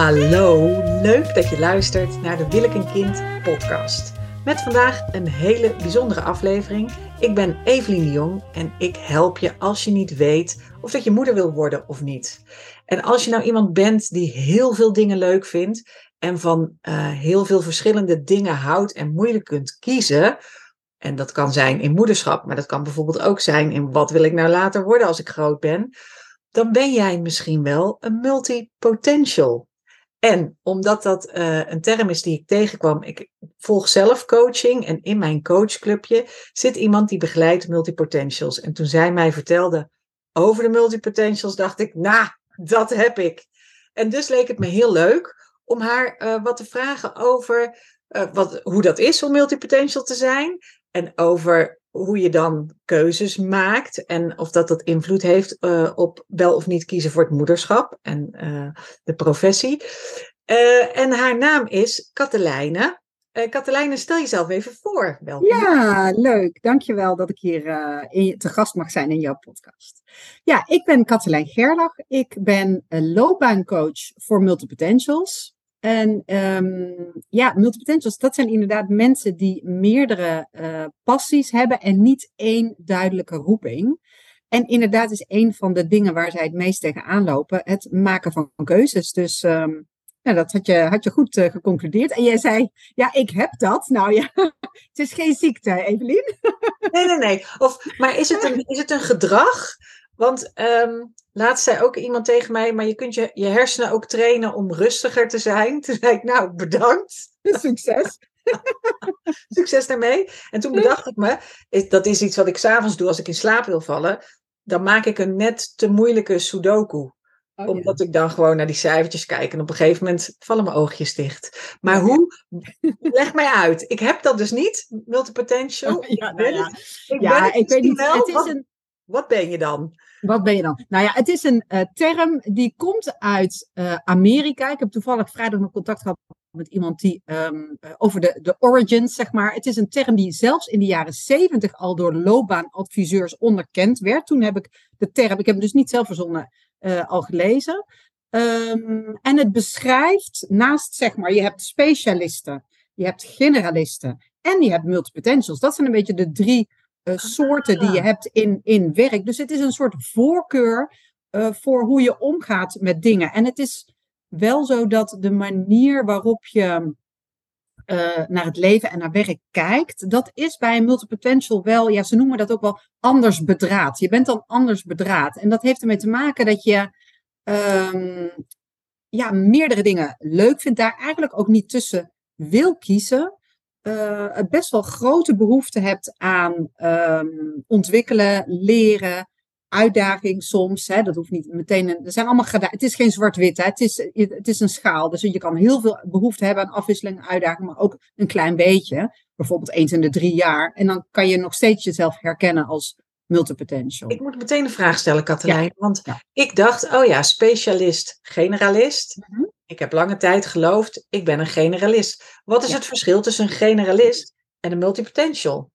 Hallo, leuk dat je luistert naar de Wil ik een kind podcast. Met vandaag een hele bijzondere aflevering. Ik ben Evelien de Jong en ik help je als je niet weet of dat je moeder wil worden of niet. En als je nou iemand bent die heel veel dingen leuk vindt en van uh, heel veel verschillende dingen houdt en moeilijk kunt kiezen, en dat kan zijn in moederschap, maar dat kan bijvoorbeeld ook zijn in wat wil ik nou later worden als ik groot ben, dan ben jij misschien wel een multipotential. En omdat dat uh, een term is die ik tegenkwam, ik volg zelf coaching en in mijn coachclubje zit iemand die begeleidt multipotentials. En toen zij mij vertelde over de multipotentials, dacht ik, nou, dat heb ik. En dus leek het me heel leuk om haar uh, wat te vragen over uh, wat, hoe dat is om multipotential te zijn. En over hoe je dan keuzes maakt en of dat dat invloed heeft uh, op wel of niet kiezen voor het moederschap en uh, de professie. Uh, en haar naam is Katelijne. Katelijne, stel jezelf even voor. Welkom. Ja, leuk. Dankjewel dat ik hier in, te gast mag zijn in jouw podcast. Ja, ik ben Katelijn Gerlach. Ik ben loopbaancoach voor multipotentials. En um, ja, multipotentials, dat zijn inderdaad mensen die meerdere uh, passies hebben en niet één duidelijke roeping. En inderdaad is een van de dingen waar zij het meest tegenaan lopen, het maken van keuzes. Dus um, nou, dat had je, had je goed uh, geconcludeerd. En jij zei, ja, ik heb dat. Nou ja, het is geen ziekte, Evelien. Nee, nee, nee. Of, maar is het een, is het een gedrag? Want um, laatst zei ook iemand tegen mij, maar je kunt je, je hersenen ook trainen om rustiger te zijn. Toen zei ik, nou, bedankt. Succes. Succes daarmee. En toen bedacht ik me, dat is iets wat ik s'avonds doe als ik in slaap wil vallen. Dan maak ik een net te moeilijke sudoku. Oh, omdat ja. ik dan gewoon naar die cijfertjes kijk. En op een gegeven moment vallen mijn oogjes dicht. Maar hoe? Leg mij uit. Ik heb dat dus niet, multipotential. Ja, nou ja. Ik, ja, ik weet niet. Wel. Het is een... Wat ben je dan? Wat ben je dan? Nou ja, het is een uh, term die komt uit uh, Amerika. Ik heb toevallig vrijdag nog contact gehad met iemand die um, uh, over de, de origins, zeg maar. Het is een term die zelfs in de jaren zeventig al door loopbaanadviseurs onderkend werd. Toen heb ik de term, ik heb hem dus niet zelf verzonnen, al gelezen. Um, en het beschrijft naast, zeg maar, je hebt specialisten, je hebt generalisten en je hebt multipotentials. Dat zijn een beetje de drie uh, soorten die je hebt in, in werk. Dus het is een soort voorkeur uh, voor hoe je omgaat met dingen. En het is wel zo dat de manier waarop je uh, naar het leven en naar werk kijkt, dat is bij een multipotential wel, ja, ze noemen dat ook wel anders bedraad. Je bent dan anders bedraad. En dat heeft ermee te maken dat je um, ja, meerdere dingen leuk vindt, daar eigenlijk ook niet tussen wil kiezen uh, best wel grote behoefte hebt aan um, ontwikkelen, leren, uitdaging soms. Hè, dat hoeft niet meteen. Een, er zijn allemaal Het is geen zwart-wit. Het is, het is een schaal. Dus je kan heel veel behoefte hebben aan afwisseling, uitdaging, maar ook een klein beetje. Bijvoorbeeld eens in de drie jaar. En dan kan je nog steeds jezelf herkennen als multipotential. Ik moet meteen een vraag stellen, Katelijn. Ja. Want ja. ik dacht, oh ja, specialist, generalist. Mm -hmm. Ik heb lange tijd geloofd, ik ben een generalist. Wat is ja. het verschil tussen een generalist en een multipotential?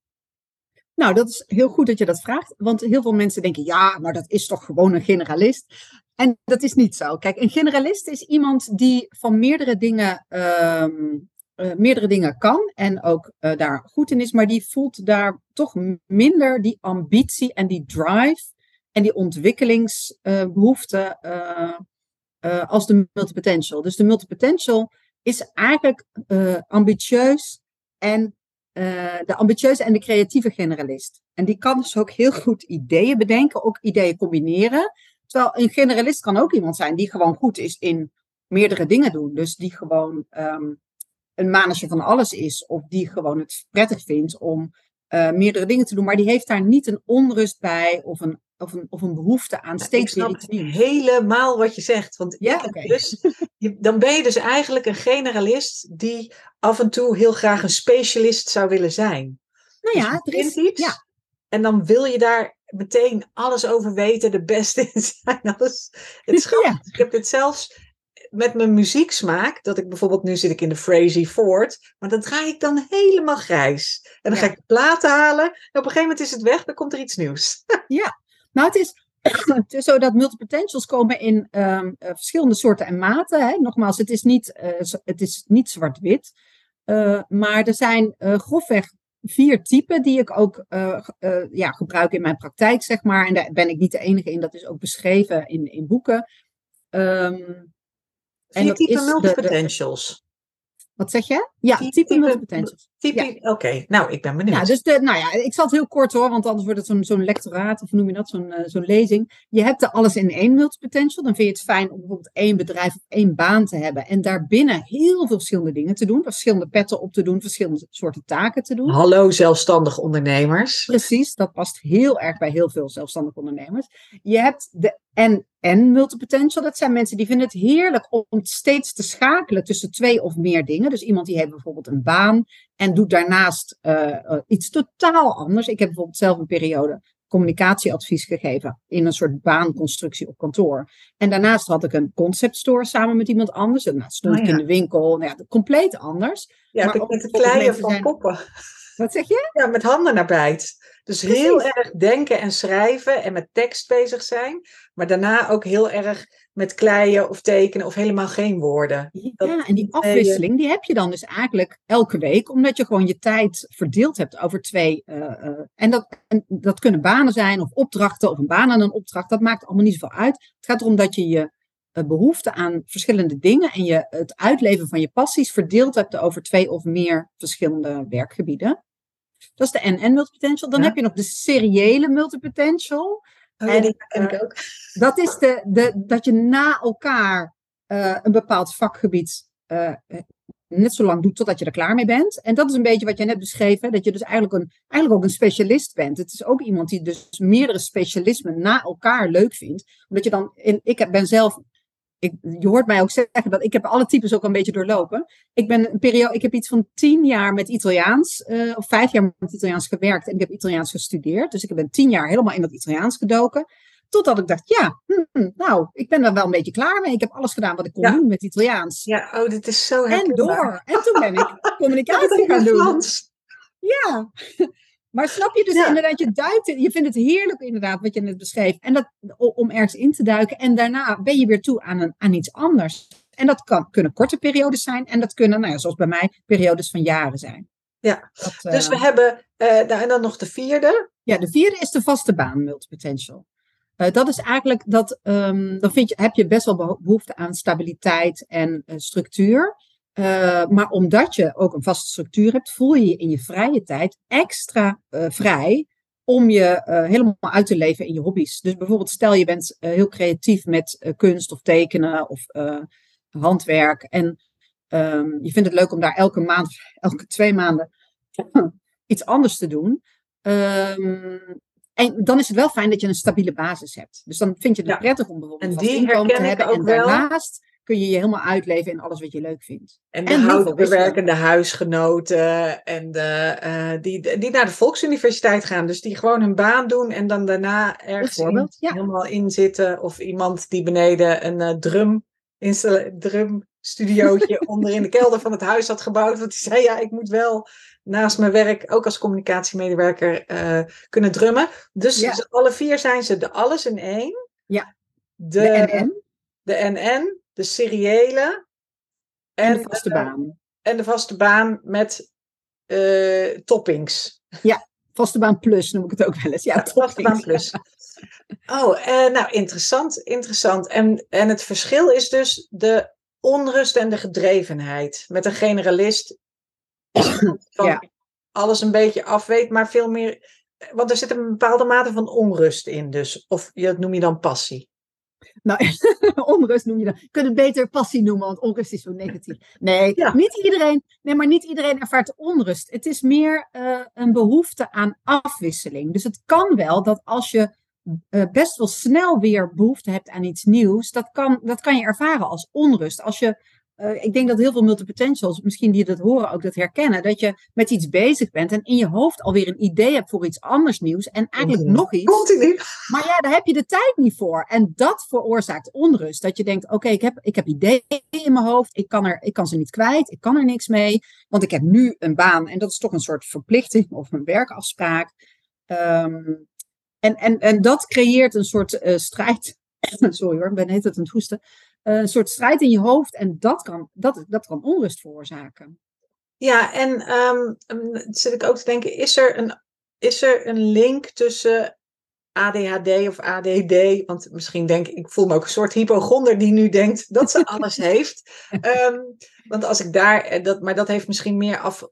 Nou, dat is heel goed dat je dat vraagt. Want heel veel mensen denken, ja, maar dat is toch gewoon een generalist. En dat is niet zo. Kijk, een generalist is iemand die van meerdere dingen, um, uh, meerdere dingen kan en ook uh, daar goed in is, maar die voelt daar toch minder die ambitie en die drive en die ontwikkelingsbehoefte uh, uh, als de multipotential. Dus de multipotential is eigenlijk uh, ambitieus en uh, de ambitieuze en de creatieve generalist. En die kan dus ook heel goed ideeën bedenken, ook ideeën combineren. Terwijl een generalist kan ook iemand zijn die gewoon goed is in meerdere dingen doen. Dus die gewoon um, een manager van alles is, of die gewoon het prettig vindt om meerdere dingen te doen, maar die heeft daar niet een onrust bij of een of een, of een behoefte aan steeds weer iets nieuws. Helemaal wat je zegt. Want ja, okay. dus, dan ben je dus eigenlijk een generalist die af en toe heel graag een specialist zou willen zijn. Nou ja, dus er is iets. Ja. En dan wil je daar meteen alles over weten, de beste in zijn. Alles. Het is ja. Ik heb dit zelfs met mijn muzieksmaak, dat ik bijvoorbeeld nu zit ik in de Frazee Ford, maar dan draai ik dan helemaal grijs. En dan ja. ga ik platen halen en op een gegeven moment is het weg, dan komt er iets nieuws. Ja, nou, het is het is zo dat multipotentials komen in ehm, eh, verschillende soorten en maten. Hè. Nogmaals, het is niet, eh, het is niet zwart-wit. Uh, maar er zijn grofweg vier typen die ik ook ja, gebruik in mijn praktijk, zeg maar. En daar ben ik niet de enige in, dat is ook beschreven in, in boeken. Um, vier typen multipotentials. Wat zeg je? Ja, type, type multipotentials. Type, Oké, nou, ik ben benieuwd. Ja, dus de, nou ja, ik zal het heel kort hoor, want anders wordt het zo'n zo'n lectoraat, of noem je dat, zo'n uh, zo'n lezing. Je hebt er alles in één multipotential. Dan vind je het fijn om bijvoorbeeld één bedrijf of één baan te hebben. En daarbinnen heel veel verschillende dingen te doen. Verschillende petten op te doen, verschillende soorten taken te doen. Hallo zelfstandig ondernemers. Precies, dat past heel erg bij heel veel zelfstandige ondernemers. Je hebt de en en multipotential. Dat zijn mensen die vinden het heerlijk om steeds te schakelen tussen twee of meer dingen. Dus iemand die heeft bijvoorbeeld een baan en doet daarnaast uh, iets totaal anders. Ik heb bijvoorbeeld zelf een periode communicatieadvies gegeven in een soort baanconstructie op kantoor. En daarnaast had ik een concept store samen met iemand anders. En nou, stond oh, ik in de winkel. Nou ja, compleet anders. Ja, maar met het kleien van poppen. Wat zeg je? Ja, met handen naar buiten. Dus heel erg denken en schrijven en met tekst bezig zijn. Maar daarna ook heel erg met kleien of tekenen of helemaal geen woorden. Ja, en die afwisseling die heb je dan dus eigenlijk elke week. Omdat je gewoon je tijd verdeeld hebt over twee. Uh, uh, en, dat, en dat kunnen banen zijn of opdrachten of een baan aan een opdracht. Dat maakt allemaal niet zoveel uit. Het gaat erom dat je je behoefte aan verschillende dingen en je het uitleven van je passies verdeeld hebt over twee of meer verschillende werkgebieden. Dat is de NN multipotential. Dan heb je nog de seriële multipotential. Oh, en, die ken ik eh, ook. Dat is de, de, dat je na elkaar uh, een bepaald vakgebied uh, net zo lang doet totdat je er klaar mee bent. En dat is een beetje wat jij net beschreef, hè, dat je dus eigenlijk, een, eigenlijk ook een specialist bent. Het is ook iemand die dus meerdere specialismen na elkaar leuk vindt. Omdat je dan, in, ik ben zelf ik, je hoort mij ook zeggen dat ik heb alle types ook een beetje doorlopen. Ik ben een periode, ik heb iets van tien jaar met Italiaans, uh, of vijf jaar met Italiaans gewerkt en ik heb Italiaans gestudeerd. Dus ik ben tien jaar helemaal in dat Italiaans gedoken. Totdat ik dacht, ja, hm, nou, ik ben er wel een beetje klaar mee. Ik heb alles gedaan wat ik kon doen met Italiaans. Ja, oh, dit is zo En door. En toen ben ik communicatie gaan doen. Ja, maar snap je dus inderdaad, je duikt, je vindt het heerlijk inderdaad wat je net beschreef. En dat, om ergens in te duiken. En daarna ben je weer toe aan, een, aan iets anders. En dat kan, kunnen korte periodes zijn. En dat kunnen, nou ja, zoals bij mij, periodes van jaren zijn. Ja, dus we eh, hebben, uh, en dan nog de vierde. Ja, de vierde is de vaste baan multipotential. Uh, dat is eigenlijk, dat, um, dan vind je, heb je best wel behoefte aan stabiliteit en structuur. Uh, maar omdat je ook een vaste structuur hebt, voel je je in je vrije tijd extra uh, vrij om je uh, helemaal uit te leven in je hobby's. Dus bijvoorbeeld, stel je bent heel creatief met kunst of tekenen of handwerk. En um, je vindt het leuk om daar elke maand, elke twee maanden iets anders te doen. Um, en dan is het wel fijn dat je een stabiele basis hebt. Dus dan vind je het ja. prettig om bijvoorbeeld een inkomen te hebben. En daarnaast kun je je helemaal uitleven in alles wat je leuk vindt. En de en houtbewerkende huisgenoten en de, uh, die, die naar de Volksuniversiteit gaan. Dus die gewoon hun baan doen en dan daarna ergens ja. helemaal inzitten. Of iemand die beneden een uh, drum, drum studiootje onder in de kelder van het huis had gebouwd. Want die zei, ja, ik moet wel naast mijn werk ook als communicatiemedewerker uh, kunnen drummen. Dus, ja. dus alle vier zijn ze de alles in één. Ja, de, de NN. De NN, de seriële. En, en de vaste baan. En de vaste baan met uh, toppings. Ja, vaste baan plus noem ik het ook wel eens. Ja, ja vaste baan plus. Oh, uh, nou interessant, interessant. En, en het verschil is dus de onrust en de gedrevenheid. Met een generalist van ja. alles een beetje afweet, maar veel meer. Want er zit een bepaalde mate van onrust in, dus. Of dat noem je dan passie. Nou, onrust noem je dan. Je kunt het beter passie noemen, want onrust is zo negatief. Nee, niet iedereen, nee, maar niet iedereen ervaart onrust. Het is meer uh, een behoefte aan afwisseling. Dus het kan wel dat als je uh, best wel snel weer behoefte hebt aan iets nieuws, dat kan, dat kan je ervaren als onrust. Als je uh, ik denk dat heel veel multipotentials, misschien die dat horen, ook dat herkennen. Dat je met iets bezig bent en in je hoofd alweer een idee hebt voor iets anders nieuws. En eigenlijk nog iets. Continu. Maar ja, daar heb je de tijd niet voor. En dat veroorzaakt onrust. Dat je denkt, oké, ik, heb, ik heb ideeën in mijn hoofd. Ik kan, er, ik kan ze niet kwijt. Ik kan er niks mee. Want ik heb nu een baan. En dat is toch een soort verplichting of een werkafspraak. Um, en, en, en dat creëert een soort uh, strijd. Sorry hoor, ik ben net het aan het hoesten. Uh, een soort strijd in je hoofd en dat kan, dat, dat kan onrust veroorzaken. Ja, en um, zit ik ook te denken, is er een, is er een link tussen ADHD of ADD? Want misschien denk ik, ik voel me ook een soort hypochonder die nu denkt dat ze alles heeft. Um, want als ik daar, dat, maar dat heeft misschien meer af,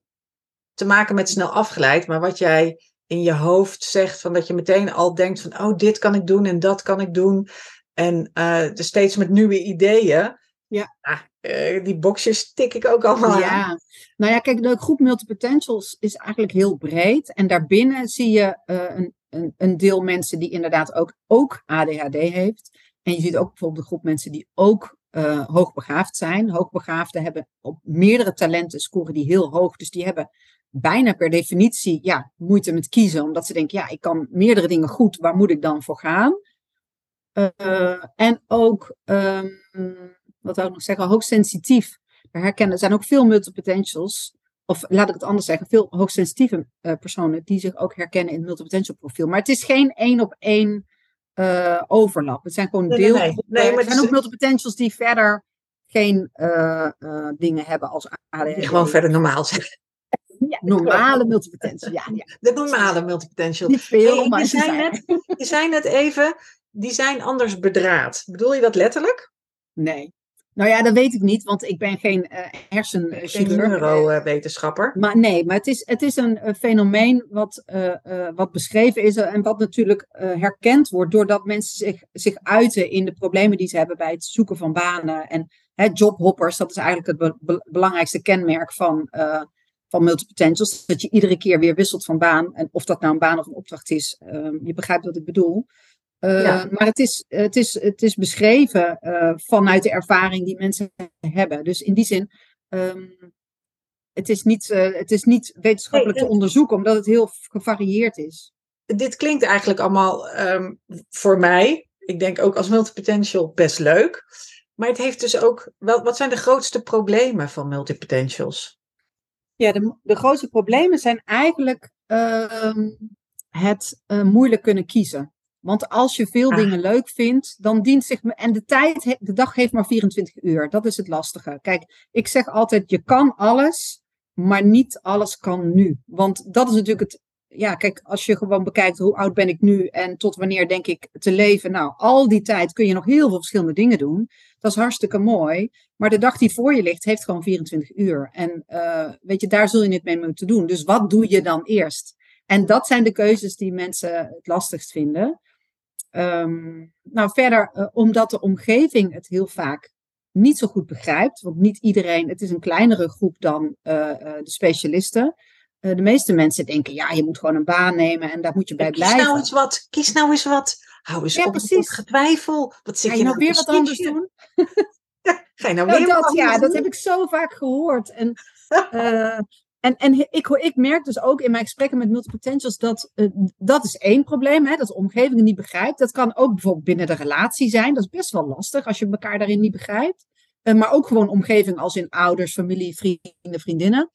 te maken met snel afgeleid. Maar wat jij in je hoofd zegt, van dat je meteen al denkt van, oh, dit kan ik doen en dat kan ik doen. En uh, dus steeds met nieuwe ideeën. Ja. Ah, uh, die boxjes tik ik ook allemaal ja. Aan. Nou ja, kijk, de groep multipotentials is eigenlijk heel breed. En daarbinnen zie je uh, een, een, een, deel mensen die inderdaad ook, ook ADHD heeft. En je ziet ook bijvoorbeeld de groep mensen die ook hoogbegaafd zijn. Hoogbegaafden hebben op meerdere talenten scoren die heel hoog. Dus die hebben bijna per definitie ja, moeite met kiezen. Omdat ze denken, ja, ik kan meerdere dingen goed. Waar moet ik dan voor gaan? Uh, en ook, um, wat zou ik nog zeggen, hoogsensitief. Daar herkennen, er zijn ook veel multipotentials. Of laat ik het anders zeggen, veel hoogsensitieve uh, personen die zich ook herkennen in het multipotential profiel. Maar het is geen één op één uh, overlap. Het zijn gewoon nee, deel. Nee, nee, er zijn ook multipotentials die verder geen dingen hebben als ADHD. Die gewoon verder normaal zijn. Ja, normale multipotential. Ja, ja. De normale multipotential. Niet veel, hey, maar je, zei net, je zei net even, die zijn anders bedraad. Bedoel je dat letterlijk? Nee. Nou ja, dat weet ik niet, want ik ben geen uh, hersenchirurg. neurowetenschapper. Maar nee, maar het is, het is een fenomeen wat, uh, wat beschreven is en wat natuurlijk herkend wordt doordat mensen zich, zich uiten in de problemen die ze hebben bij het zoeken van banen. En hè, jobhoppers, dat is eigenlijk het be be belangrijkste kenmerk van, van multipotentials. Dat je iedere keer weer wisselt van baan. En of dat nou een baan of een opdracht is, ehm, je begrijpt wat ik bedoel. Uh, ja. Maar het is, het is, het is beschreven uh, vanuit de ervaring die mensen hebben. Dus in die zin, um, het, is niet, uh, het is niet wetenschappelijk hey, te onderzoeken, omdat het heel gevarieerd is. Dit klinkt eigenlijk allemaal um, voor mij, ik denk ook als multipotential, best leuk. Maar het heeft dus ook, wel, wat zijn de grootste problemen van multipotentials? Ja, de, de grootste problemen zijn eigenlijk het moeilijk kunnen kiezen. Want als je veel ah. dingen leuk vindt, dan dient zich. En de tijd, de dag heeft maar 24 uur. Dat is het lastige. Kijk, ik zeg altijd: je kan alles, maar niet alles kan nu. Want dat is natuurlijk het. Ja, kijk, als je gewoon bekijkt hoe oud ben ik nu en tot wanneer denk ik te leven. Nou, al die tijd kun je nog heel veel verschillende dingen doen. Dat is hartstikke mooi. Maar de dag die voor je ligt, heeft gewoon 24 uur. En uh, weet je, daar zul je het mee moeten doen. Dus wat doe je dan eerst? En dat zijn de keuzes die mensen het lastigst vinden. Um, nou, verder, uh, omdat de omgeving het heel vaak niet zo goed begrijpt. Want niet iedereen, het is een kleinere groep dan uh, uh, de specialisten. de meeste mensen denken, ja, je moet gewoon een baan nemen en daar moet je bij kies blijven. Kies nou eens wat, kies nou eens wat. Hou eens ja, op precies. getwijfel. Wat zit Ga je, je nou weer wat anders doen? Ga je nou nou, weer dat, wat anders Ja, doen? dat heb ik zo vaak gehoord. En uh, en, en ik, ik merk dus ook in mijn gesprekken met multipotentials dat uh, dat is één probleem, hè, dat de omgeving niet begrijpt. Dat kan ook bijvoorbeeld binnen de relatie zijn. Dat is best wel lastig als je elkaar daarin niet begrijpt. Uh, maar ook gewoon omgeving als in ouders, familie, vrienden, vriendinnen.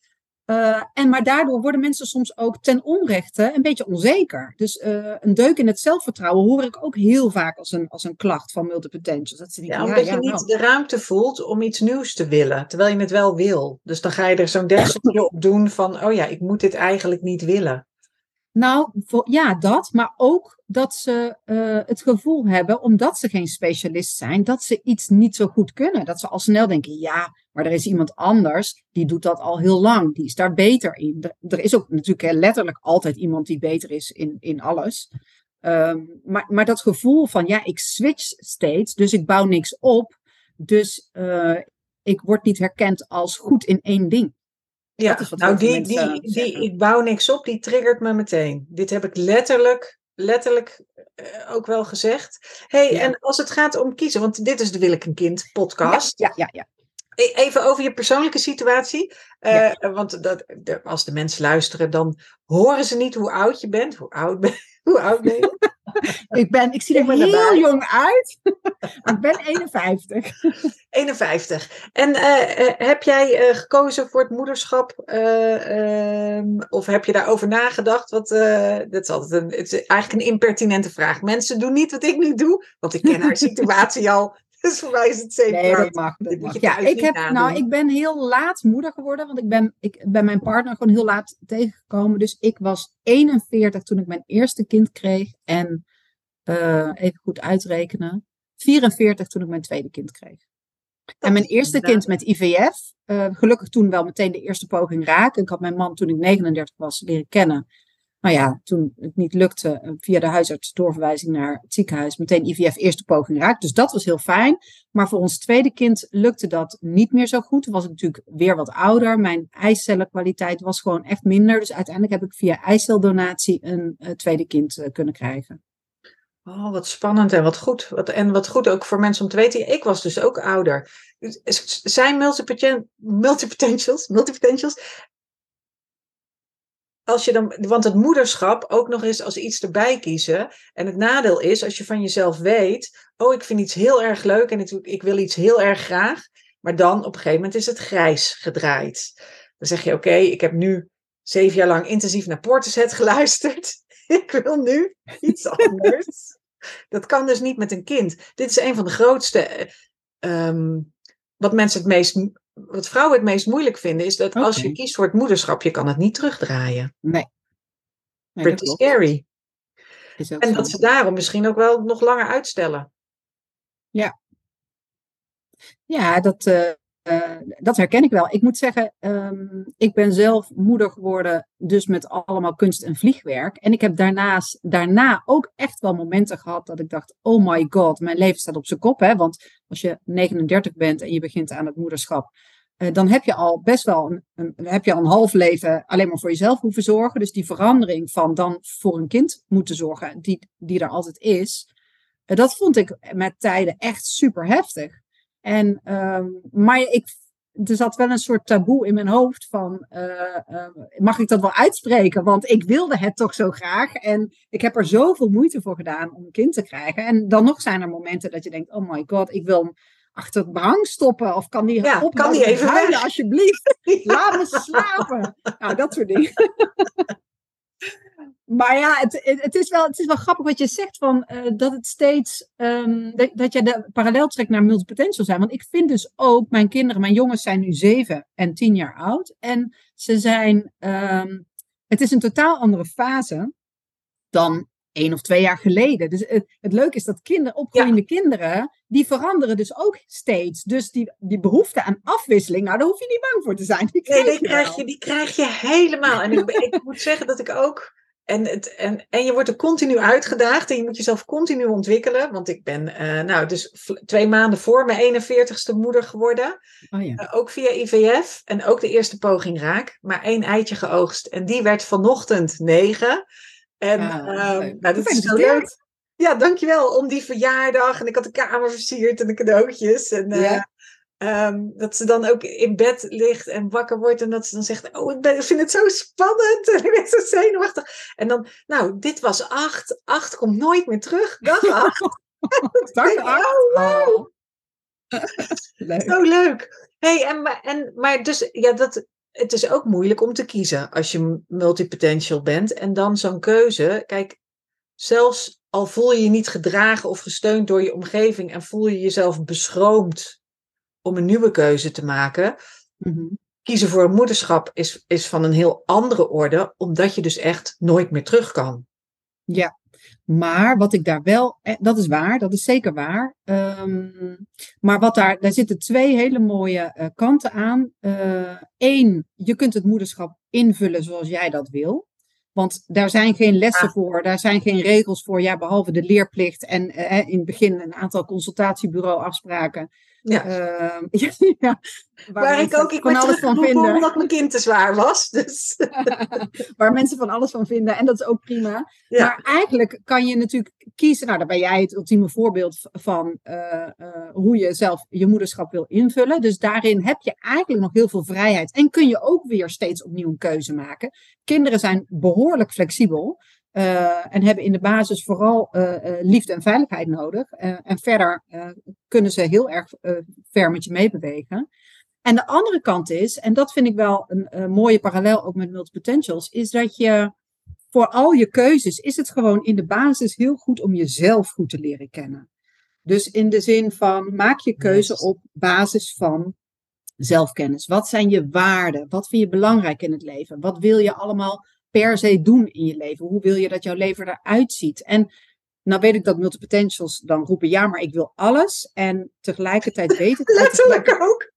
Uh, en maar daardoor worden mensen soms ook ten onrechte een beetje onzeker. Dus uh, een deuk in het zelfvertrouwen hoor ik ook heel vaak als een, als een klacht van multipotentials. Dat ze denken, Ja, omdat ja, je niet nou. de ruimte voelt om iets nieuws te willen, terwijl je het wel wil. Dus dan ga je er zo'n dekseltje op doen van, oh ja, ik moet dit eigenlijk niet willen. Nou, ja, dat. Maar ook dat ze uh, het gevoel hebben, omdat ze geen specialist zijn, dat ze iets niet zo goed kunnen. Dat ze al snel denken, ja, maar er is iemand anders, die doet dat al heel lang. Die is daar beter in. Er, is ook natuurlijk letterlijk altijd iemand die beter is in, in alles. Um, maar, maar dat gevoel van, ja, ik switch steeds, dus ik bouw niks op. Dus uh, ik word niet herkend als goed in één ding. Ja, nou die, die, mensen die, zeggen. ik bouw niks op, die triggert me meteen. Dit heb ik letterlijk, letterlijk eh, ook wel gezegd. hey, Ja. en als het gaat om kiezen, want dit is de Wil ik een kind podcast. Ja, ja, ja. E- even over je persoonlijke situatie. Uh, Want dat, de, als de mensen luisteren, dan horen ze niet hoe oud je bent. Hoe oud ben, hoe oud ben je? ik, ben, ik zie er heel erbij. jong uit. ik ben 51. 51. En uh, heb jij gekozen voor het moederschap? Um, of heb je daarover nagedacht? Wat, dat is altijd een, het is eigenlijk een impertinente vraag. Mensen doen niet wat ik nu doe, want ik ken haar situatie al. Dus voor mij is het zeker. Nee, dat mag. Dat mag. Ja, ik, heb, nou, ik ben heel laat moeder geworden. Want ik ben, ik ben mijn partner gewoon heel laat tegengekomen. Dus ik was 41 toen ik mijn eerste kind kreeg. En uh, even goed uitrekenen. 44 toen ik mijn tweede kind kreeg. en mijn eerste kind met IVF. Uh, gelukkig toen wel meteen de eerste poging raken. Ik had mijn man toen ik 39 was leren kennen. Nou ja, toen het niet lukte, eh, via de huisarts doorverwijzing naar het ziekenhuis, meteen IVF eerste poging raakt. Dus dat was heel fijn. Maar voor ons tweede kind lukte dat niet meer zo goed. Toen was ik natuurlijk weer wat ouder. Mijn eicellenkwaliteit was gewoon echt minder. Dus uiteindelijk heb ik via eiceldonatie een uh, tweede kind uh, kunnen krijgen. Oh, wat spannend en wat goed. Wat, en wat goed ook voor mensen om te weten. Ik was dus ook ouder. Zijn multipotentials, multipotentials als je dan, want het moederschap ook nog eens als iets erbij kiezen. En het nadeel is, als je van jezelf weet, oh, ik vind iets heel erg leuk en ik, ik wil iets heel erg graag. Maar dan op een gegeven moment is het grijs gedraaid. Dan zeg je, oké, ik heb nu zeven jaar lang intensief naar Portishead geluisterd. ik wil nu iets anders. Dat kan dus niet met een kind. Dit is een van de grootste, um, wat mensen het meest wat vrouwen het meest moeilijk vinden, is dat als je kiest voor het moederschap, je kan het niet terugdraaien. Nee. nee Pretty scary. en dat ze daarom misschien ook wel nog langer uitstellen. Ja. Ja, dat, uh, uh, dat herken ik wel. Ik moet zeggen, um, ik ben zelf moeder geworden, dus met allemaal kunst en vliegwerk. En ik heb daarnaast, daarna ook echt wel momenten gehad dat ik dacht, oh my god, mijn leven staat op zijn kop. Hè? Want als je 39 bent en je begint aan het moederschap, uh, dan heb je al best wel een, een, heb je al een half leven alleen maar voor jezelf hoeven zorgen. Dus die verandering van dan voor een kind moeten zorgen, die, die er altijd is, uh, dat vond ik met tijden echt super heftig. En, uh, maar ik, er zat wel een soort taboe in mijn hoofd van, uh, mag ik dat wel uitspreken? Want ik wilde het toch zo graag. En ik heb er zoveel moeite voor gedaan om een kind te krijgen. En dan nog zijn er momenten dat je denkt, oh my god, ik wil hem achter het behang stoppen. Of kan die ja, op kan die even huilen, alsjeblieft. Laat me slapen. Nou, dat soort dingen. Maar ja, het, het, is wel, het is wel grappig wat je zegt van uh, dat het steeds um, dat, dat je de parallel trekt naar multipotential zijn. Want ik vind dus ook, mijn kinderen, mijn jongens zijn nu zeven en tien jaar oud. En ze zijn, um, het is een totaal andere fase dan één of twee jaar geleden. Dus het, het leuke is dat kinderen, opgroeiende kinderen, die veranderen dus ook steeds. Dus die, die behoefte aan afwisseling, nou daar hoef je niet bang voor te zijn. Die nee, die krijg, je, die krijg je helemaal. En ik, ik moet zeggen dat ik ook en, het, en, en je wordt er continu uitgedaagd en je moet jezelf continu ontwikkelen. Want ik ben uh, nou, dus twee maanden voor mijn 41ste moeder geworden. Oh ja. uh, ook via IVF en ook de eerste poging raak. Maar één eitje geoogst. En die werd vanochtend negen. En ja, uh, nou, dat is zo leuk. Ja, dankjewel om die verjaardag. En ik had de kamer versierd en de cadeautjes. En, ja. Um, dat ze dan ook in bed ligt en wakker wordt en dat ze dan zegt: Oh, ik, ben, ik vind het zo spannend en ik ben zo zenuwachtig. En dan, nou, dit was acht. Acht komt nooit meer terug. Dag acht. Dag acht. Oh, wow. leuk. Zo leuk. Hey, en, en, maar dus, ja, dat, het is ook moeilijk om te kiezen als je multipotential bent. En dan zo'n keuze. Kijk, zelfs al voel je je niet gedragen of gesteund door je omgeving en voel je jezelf beschroomd om een nieuwe keuze te maken. Mhm. Kiezen voor een moederschap is, is van een heel andere orde, omdat je dus echt nooit meer terug kan. Ja, maar wat ik daar wel, eh, dat is waar, dat is zeker waar. Um, maar wat daar, daar zitten twee hele mooie uh, kanten aan. Eén, uh, je kunt het moederschap invullen zoals jij dat wil. Want daar zijn geen lessen voor, daar zijn geen regels voor, ja, behalve de leerplicht en uh, in het begin een aantal consultatiebureauafspraken. Ja. Uh, ja, waar, waar ik ook ik van alles van vinden. Omdat mijn kind te zwaar was. Dus. waar mensen van alles van vinden en dat is ook prima. Maar eigenlijk kan je natuurlijk kiezen. Nou, daar ben jij het ultieme voorbeeld van uh, uh, hoe je zelf je moederschap wil invullen. Dus daarin heb je eigenlijk nog heel veel vrijheid. En kun je ook weer steeds opnieuw een keuze maken. Kinderen zijn behoorlijk flexibel. Uh, en hebben in de basis vooral liefde en veiligheid nodig. en verder kunnen ze heel erg ver met je meebewegen. En de andere kant is, en dat vind ik wel een, een mooie parallel ook met multipotentials, is dat je voor al je keuzes is het gewoon in de basis heel goed om jezelf goed te leren kennen. Dus in de zin van maak je keuze op basis van zelfkennis. Wat zijn je waarden? Wat vind je belangrijk in het leven? Wat wil je allemaal per se doen in je leven? Hoe wil je dat jouw leven eruit ziet? En nou weet ik dat multipotentials dan roepen, ja, maar ik wil alles. En tegelijkertijd weet ik... Letterlijk ook.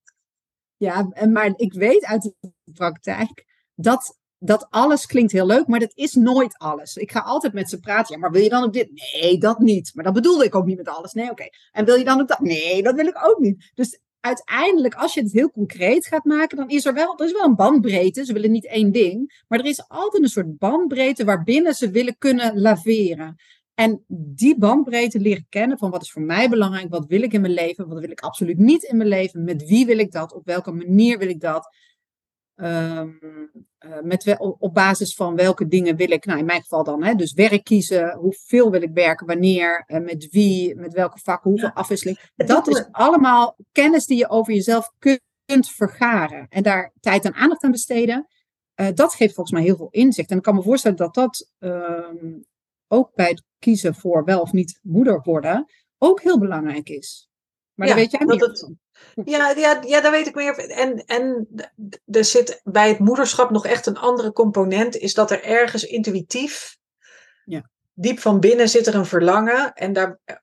Ja, maar ik weet uit de praktijk dat dat alles klinkt heel leuk, maar dat is nooit alles. Ik ga altijd met ze praten. Ja, maar wil je dan ook dit? Nee, dat niet. Maar dat bedoelde ik ook niet met alles. Nee, oké. En wil je dan ook dat? Nee, dat wil ik ook niet. Dus uiteindelijk, als je het heel concreet gaat maken, dan is er wel, er is wel een bandbreedte. Ze willen niet één ding. Maar er is altijd een soort bandbreedte waarbinnen ze willen kunnen laveren. En die bandbreedte leren kennen van wat is voor mij belangrijk, wat wil ik in mijn leven, wat wil ik absoluut niet in mijn leven, met wie wil ik dat, op welke manier wil ik dat. Um, uh, met op basis van welke dingen wil ik, nou in mijn geval dan, hè, dus werk kiezen, hoeveel wil ik werken, wanneer, uh, met wie, met welke vakken, hoeveel ja. afwisseling. Dat is allemaal kennis die je over jezelf kunt vergaren en daar tijd en aandacht aan besteden. Uh, dat geeft volgens mij heel veel inzicht. En ik kan me voorstellen dat dat ehm, ook bij het kiezen voor wel of niet moeder worden ook heel belangrijk is. Maar ja, weet jij niet. Het, ja, ja, ja, daar weet ik meer. En, en er zit bij het moederschap nog echt een andere component. Is dat er ergens intuïtief, ja. diep van binnen zit er een verlangen. En daar, uh,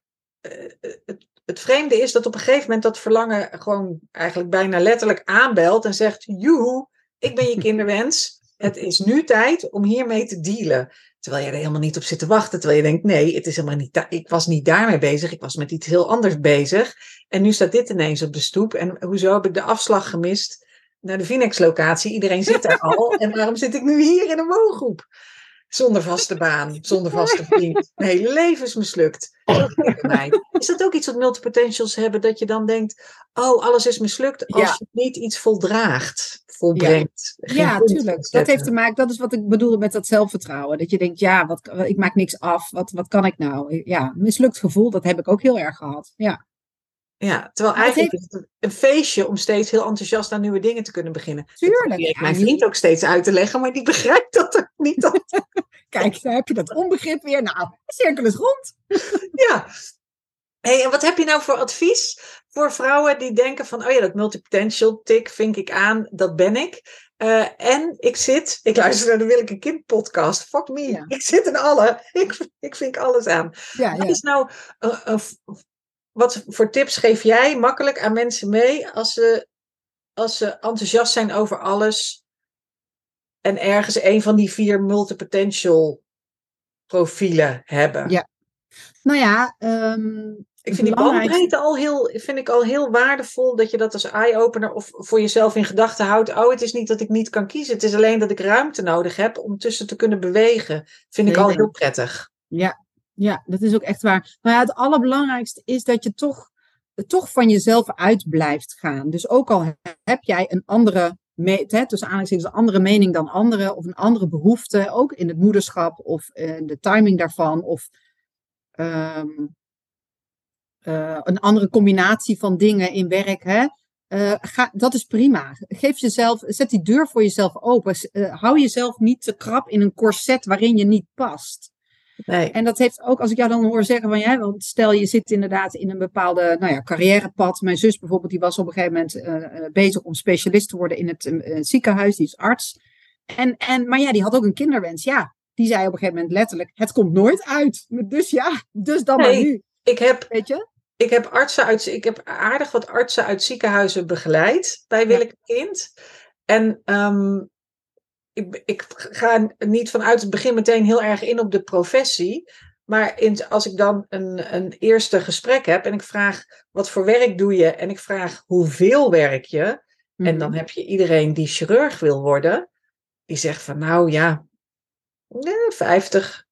het, het vreemde is dat op een gegeven moment dat verlangen gewoon eigenlijk bijna letterlijk aanbelt. En zegt, joehoe, ik ben je kinderwens. Het is nu tijd om hiermee te dealen. Terwijl je er helemaal niet op zit te wachten. Terwijl je denkt, nee, het is helemaal niet ik was niet daarmee bezig. Ik was met iets heel anders bezig. En nu staat dit ineens op de stoep. En hoezo heb ik de afslag gemist naar de Vinex-locatie? Iedereen zit daar al. En waarom zit ik nu hier in een woongroep? Zonder vaste baan, zonder vaste vriend. Mijn hele leven is mislukt. Is dat ook iets wat multipotentials hebben? Dat je dan denkt, oh, alles is mislukt als je niet iets voldraagt volbrengt. Ja, ja tuurlijk. Dat heeft te maken, dat is wat ik bedoel met dat zelfvertrouwen. Dat je denkt, ja, wat, ik maak niks af. Wat, wat kan ik nou? Ja, mislukt gevoel, dat heb ik ook heel erg gehad. Ja. Ja, terwijl eigenlijk is het een feestje om steeds heel enthousiast aan nieuwe dingen te kunnen beginnen. Tuurlijk. Ik mijn vriend ook steeds uit te leggen, maar die begrijpt dat ook niet. Kijk, dan heb je dat onbegrip weer. Nou, de cirkel is rond. ja. Hey, en wat heb je nou voor advies voor vrouwen die denken van, oh ja, dat multipotential tik vink ik aan, dat ben ik. Uh, en ik zit, ik luister naar de Willeke Kind podcast. Fuck me, ja. ik zit in alle. Ik, ik vink alles aan. Ja, wat is nou, uh, uh, wat voor tips geef jij makkelijk aan mensen mee als ze, als ze enthousiast zijn over alles en ergens een van die vier multipotential profielen hebben? Ja, nou ja, um, ik vind die bandbreedte al heel, vind ik al heel waardevol dat je dat als eye-opener of voor jezelf in gedachten houdt. Oh, het is niet dat ik niet kan kiezen. Het is alleen dat ik ruimte nodig heb om tussen te kunnen bewegen. Vind ik al heel prettig. Ja, ja, dat is ook echt waar. Maar ja, het allerbelangrijkste is dat je toch, toch van jezelf uit blijft gaan. Dus ook al heb jij een andere, hè, tussen aanhalingstekens, een andere mening dan anderen, of een andere behoefte, ook in het moederschap of uh, de timing daarvan, of um, uh, een andere combinatie van dingen in werk. Hè? Uh, ga, dat is prima. Geef jezelf, zet die deur voor jezelf open. Uh, hou jezelf niet te krap in een corset waarin je niet past. Nee. En dat heeft ook, als ik jou dan hoor zeggen van ja, want stel je zit inderdaad in een bepaalde nou ja, carrièrepad. Mijn zus bijvoorbeeld, die was op een gegeven moment uh, bezig om specialist te worden in het ziekenhuis, die is arts. En, en, maar ja, die had ook een kinderwens. Ja, die zei op een gegeven moment letterlijk, het komt nooit uit. Dus ja, dus dan nee, maar nu. Ik heb, Weet je? ik heb artsen uit, ik heb aardig wat artsen uit ziekenhuizen begeleid bij Willeke Kind. En um, ik, ik, ga niet vanuit het begin meteen heel erg in op de professie. Maar in, als ik dan een, een eerste gesprek heb en ik vraag wat voor werk doe je en ik vraag hoeveel werk je. En dan mhm. heb je iedereen die chirurg wil worden, die zegt van nou ja, 50,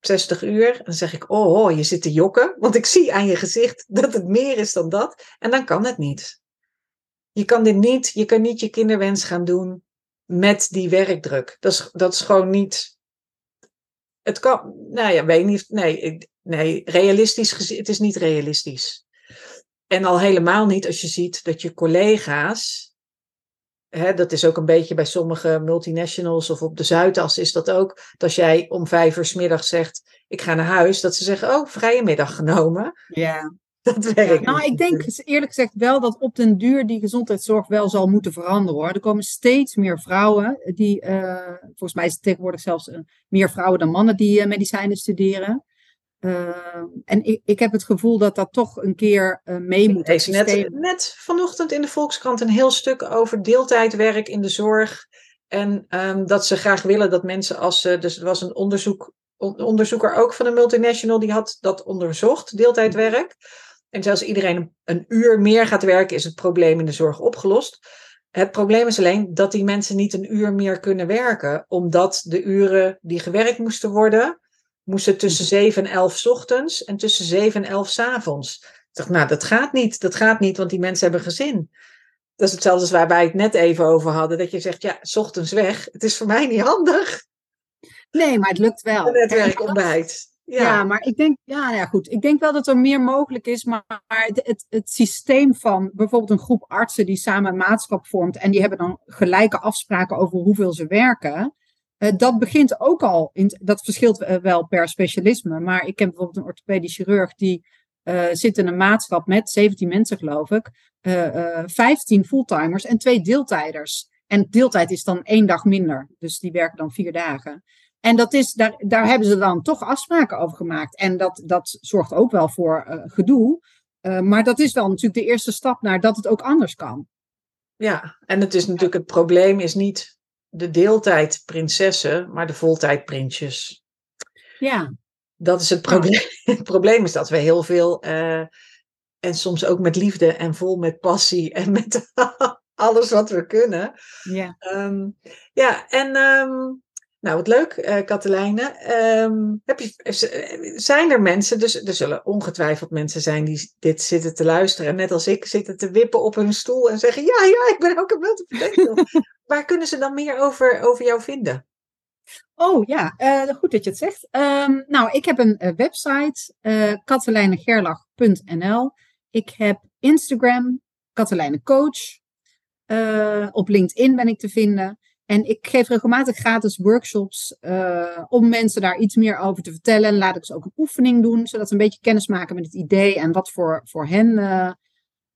60 uur. En dan zeg ik, oh, oh, je zit te jokken. Want ik zie aan je gezicht dat het meer is dan dat. En dan kan het niet. Je kan dit niet, je kan niet je kinderwens gaan doen met die werkdruk. Dat is, dat is gewoon niet. Het kan, nou ja, weet niet. Nee, nee, realistisch gezien, het is niet realistisch. En al helemaal niet als je ziet dat je collega's, hè, dat is ook een beetje bij sommige multinationals of op de Zuidas is dat ook, dat als jij om vijf uur s middag zegt, ik ga naar huis, dat ze zeggen, oh, vrije middag genomen. Ja. Dat werkt. nou, ik denk eerlijk gezegd wel dat op den duur die gezondheidszorg wel zal moeten veranderen hoor. Er komen steeds meer vrouwen die, uh, volgens mij is het tegenwoordig zelfs uh, meer vrouwen dan mannen die uh, medicijnen studeren. En ik, ik heb het gevoel dat dat toch een keer mee moet. Ik net, net vanochtend in de Volkskrant een heel stuk over deeltijdwerk in de zorg. En um, dat ze graag willen dat mensen als ze. Dus er was een onderzoek, onderzoeker ook van een multinational die had dat onderzocht, deeltijdwerk. En als iedereen een uur meer gaat werken, is het probleem in de zorg opgelost. Het probleem is alleen dat die mensen niet een uur meer kunnen werken, omdat de uren die gewerkt moesten worden, moesten tussen 7 en 11 ochtends en tussen 7 en 11 s avonds. Ik dacht, nou, dat gaat niet. Dat gaat niet, want die mensen hebben gezin. Dat is hetzelfde als waar wij het net even over hadden. Dat je zegt, ja, s ochtends weg. Het is voor mij niet handig. Nee, maar het lukt wel. Een netwerkontbijt. Ja. maar ik denk, ja, nou ja, goed. Ik denk wel dat er meer mogelijk is, maar het, het, het, systeem van bijvoorbeeld een groep artsen die samen een maatschap vormt en die hebben dan gelijke afspraken over hoeveel ze werken. Uh, dat begint ook al, in, dat verschilt uh, wel per specialisme, maar ik ken bijvoorbeeld een orthopedisch chirurg die uh, zit in een maatschap met 17 mensen, geloof ik, 15 fulltimers en twee deeltijders. En deeltijd is dan één dag minder, dus die werken dan vier dagen. En dat is, daar, daar hebben ze dan toch afspraken over gemaakt. En dat, dat zorgt ook wel voor gedoe. Maar dat is wel natuurlijk de eerste stap naar dat het ook anders kan. Ja, en het is natuurlijk het probleem is niet de deeltijd prinsessen, maar de voltijd prinsjes. Ja. Dat is het probleem. Het probleem is dat we heel veel, uh, en soms ook met liefde en vol met passie en met alles wat we kunnen. Ja. Um, ja, en um, nou, wat leuk, uh, zijn er mensen, dus er zullen ongetwijfeld mensen zijn die dit zitten te luisteren. En net als ik zitten te wippen op hun stoel en zeggen: Ja, ja, ik ben ook een multipotential. Waar kunnen ze dan meer over, over jou vinden? Oh ja, goed dat je het zegt. Um, nou, ik heb een website, katelijnegerlach.nl. Ik heb Instagram, Katelijne Coach. op LinkedIn ben ik te vinden. En ik geef regelmatig gratis workshops uh, om mensen daar iets meer over te vertellen. En laat ik ze ook een oefening doen, zodat ze een beetje kennis maken met het idee en wat voor, voor hen uh,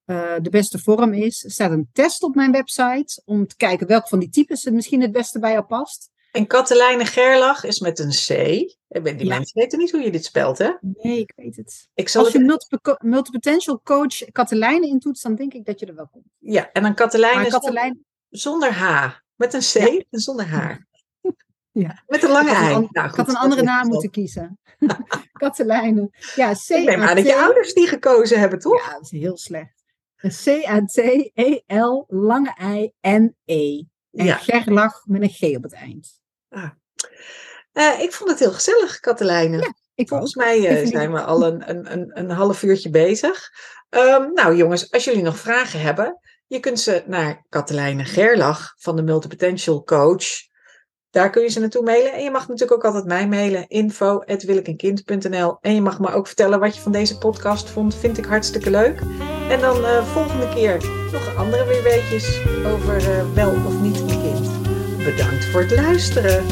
uh, de beste vorm is. Er staat een test op mijn website om te kijken welke van die types het misschien het beste bij jou past. En Katelijne Gerlach is met een C. Die ja. mensen weten niet hoe je dit spelt, hè? Nee, ik weet het. Ik zal Als je multipotential coach Katelijne intoetst, dan denk ik dat je er wel komt. Ja, en dan Katelijne, Katelijne... zonder H. Met een C en zonder haar. Ja. Met een lange ei. Nou, ik had een andere naam moeten kiezen. Katelijne. Ja, C. Ik neem aan dat je ouders die gekozen hebben, toch? Ja, dat is heel slecht. C-A-T-E-L, lange ei en E. En ja. Gerlach met een G op het eind. Ah. Uh, ik vond het heel gezellig, Katelijne. Ja, ik Volgens mij uh, zijn we al een, een, een, een half uurtje bezig. Um, nou jongens, als jullie nog vragen hebben, je kunt ze naar Katelijne Gerlach van de Multipotential Coach. Daar kun je ze naartoe mailen. En je mag natuurlijk ook altijd mij mailen. info.willekenkind.nl En je mag me ook vertellen wat je van deze podcast vond. Vind ik hartstikke leuk. En dan uh, volgende keer nog andere weer weetjes over uh, wel of niet een kind. Bedankt voor het luisteren.